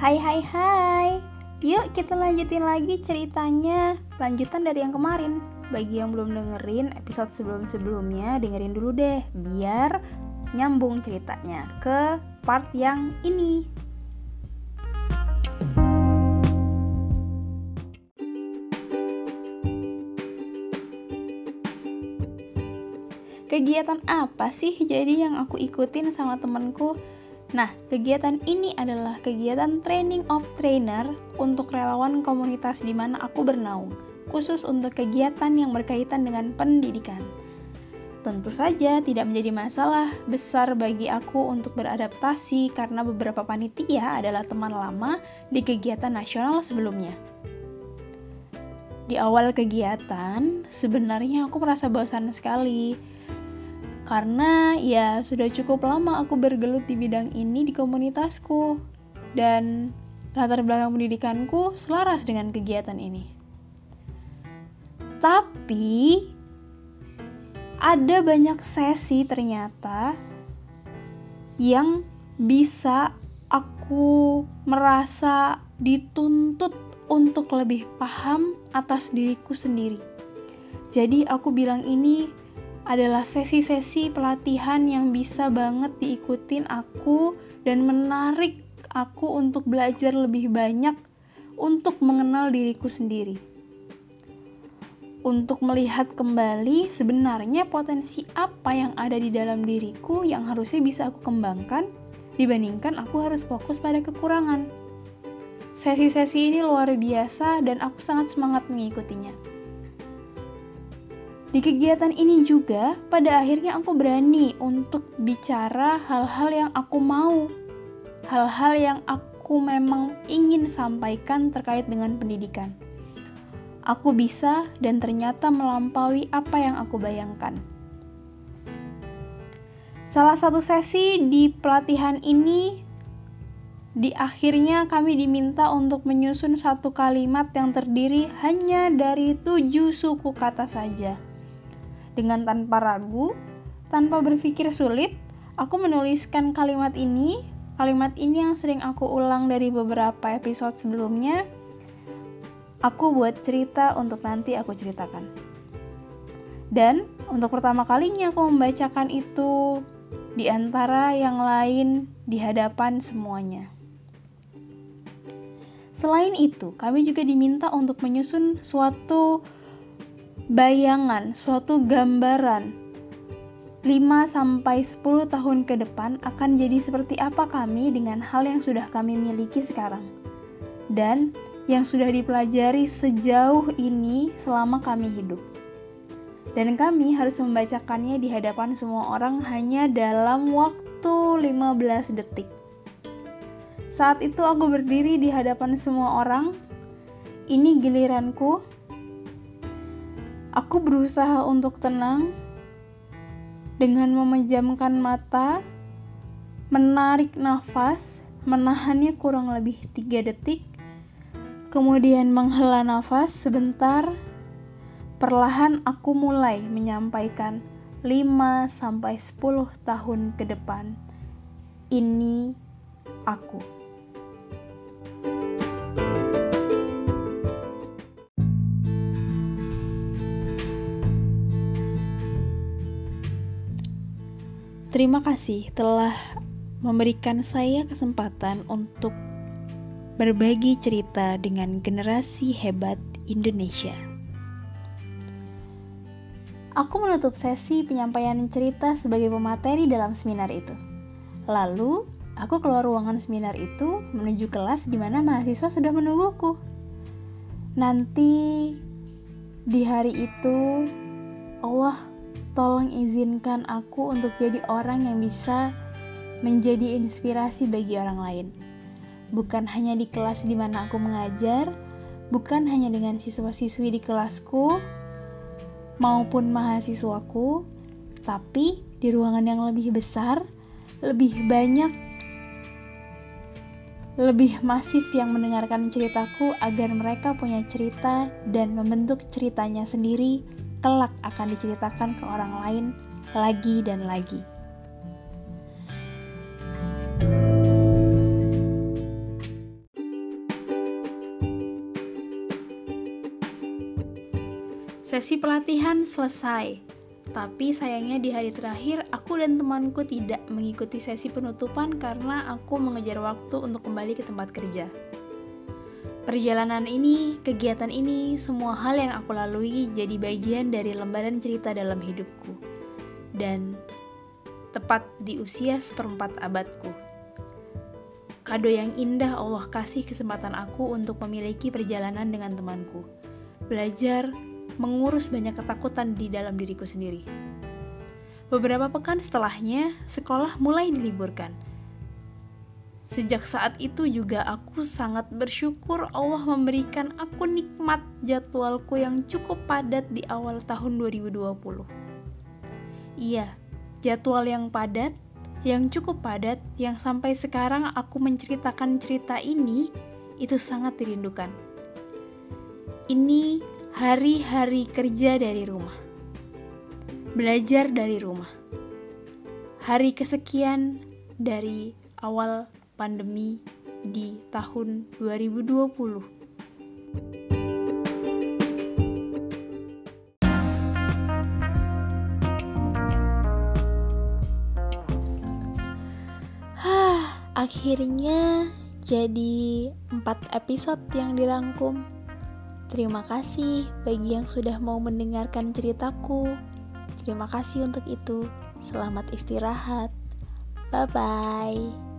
Hai hai hai. Yuk kita lanjutin lagi ceritanya. Lanjutan dari yang kemarin. Bagi yang belum dengerin episode sebelum-sebelumnya Dengerin dulu deh Biar nyambung ceritanya Ke part yang ini. Kegiatan apa sih jadi yang aku ikutin sama temenku? Nah, kegiatan ini adalah kegiatan training of trainer untuk relawan komunitas di mana aku bernaung, khusus untuk kegiatan yang berkaitan dengan pendidikan. Tentu saja tidak menjadi masalah besar bagi aku untuk beradaptasi karena beberapa panitia adalah teman lama di kegiatan nasional sebelumnya. Di awal kegiatan, sebenarnya aku merasa bosan sekali karena ya sudah cukup lama aku bergelut di bidang ini di komunitasku dan latar belakang pendidikanku selaras dengan kegiatan ini. Tapi ada banyak sesi ternyata yang bisa aku merasa dituntut untuk lebih paham atas diriku sendiri. Jadi aku bilang ini adalah sesi-sesi pelatihan yang bisa banget diikutin aku dan menarik aku untuk belajar lebih banyak untuk mengenal diriku sendiri. Untuk melihat kembali sebenarnya potensi apa yang ada di dalam diriku yang harusnya bisa aku kembangkan dibandingkan aku harus fokus pada kekurangan. Sesi-sesi ini luar biasa dan aku sangat semangat mengikutinya. Di kegiatan ini juga, pada akhirnya aku berani untuk bicara hal-hal yang aku mau, hal-hal yang aku memang ingin sampaikan terkait dengan pendidikan. Aku bisa dan ternyata melampaui apa yang aku bayangkan. Salah satu sesi di pelatihan ini, di akhirnya kami diminta untuk menyusun satu kalimat yang terdiri hanya dari tujuh suku kata saja dengan tanpa ragu, tanpa berpikir sulit, aku menuliskan kalimat ini. Kalimat ini yang sering aku ulang dari beberapa episode sebelumnya. Aku buat cerita untuk nanti aku ceritakan. Dan untuk pertama kalinya aku membacakan itu di antara yang lain di hadapan semuanya. Selain itu, kami juga diminta untuk menyusun suatu bayangan, suatu gambaran 5 sampai 10 tahun ke depan akan jadi seperti apa kami dengan hal yang sudah kami miliki sekarang dan yang sudah dipelajari sejauh ini selama kami hidup. Dan kami harus membacakannya di hadapan semua orang hanya dalam waktu 15 detik. Saat itu aku berdiri di hadapan semua orang. Ini giliranku Aku berusaha untuk tenang dengan memejamkan mata, menarik nafas, menahannya kurang lebih 3 detik, kemudian menghela nafas sebentar. Perlahan aku mulai menyampaikan 5 sampai 10 tahun ke depan. Ini aku. Terima kasih telah memberikan saya kesempatan untuk berbagi cerita dengan generasi hebat Indonesia. Aku menutup sesi penyampaian cerita sebagai pemateri dalam seminar itu. Lalu, aku keluar ruangan seminar itu menuju kelas di mana mahasiswa sudah menungguku. Nanti di hari itu, Allah tolong izinkan aku untuk jadi orang yang bisa menjadi inspirasi bagi orang lain. Bukan hanya di kelas di mana aku mengajar, bukan hanya dengan siswa-siswi di kelasku maupun mahasiswaku, tapi di ruangan yang lebih besar, lebih banyak, lebih masif yang mendengarkan ceritaku agar mereka punya cerita dan membentuk ceritanya sendiri kelak akan diceritakan ke orang lain lagi dan lagi. Sesi pelatihan selesai, tapi sayangnya di hari terakhir aku dan temanku tidak mengikuti sesi penutupan karena aku mengejar waktu untuk kembali ke tempat kerja. Perjalanan ini, kegiatan ini, semua hal yang aku lalui jadi bagian dari lembaran cerita dalam hidupku. Dan tepat di usia seperempat abadku. Kado yang indah Allah kasih kesempatan aku untuk memiliki perjalanan dengan temanku. Belajar, mengurus banyak ketakutan di dalam diriku sendiri. Beberapa pekan setelahnya, sekolah mulai diliburkan. Sejak saat itu juga aku sangat bersyukur Allah memberikan aku nikmat jadwalku yang cukup padat di awal tahun 2020. Iya, jadwal yang padat, yang cukup padat, yang sampai sekarang aku menceritakan cerita ini, itu sangat dirindukan. Ini hari-hari kerja dari rumah, belajar dari rumah, hari kesekian dari awal pandemi di tahun 2020. Hah, akhirnya jadi empat episode yang dirangkum. Terima kasih bagi yang sudah mau mendengarkan ceritaku. Terima kasih untuk itu. Selamat istirahat. Bye bye.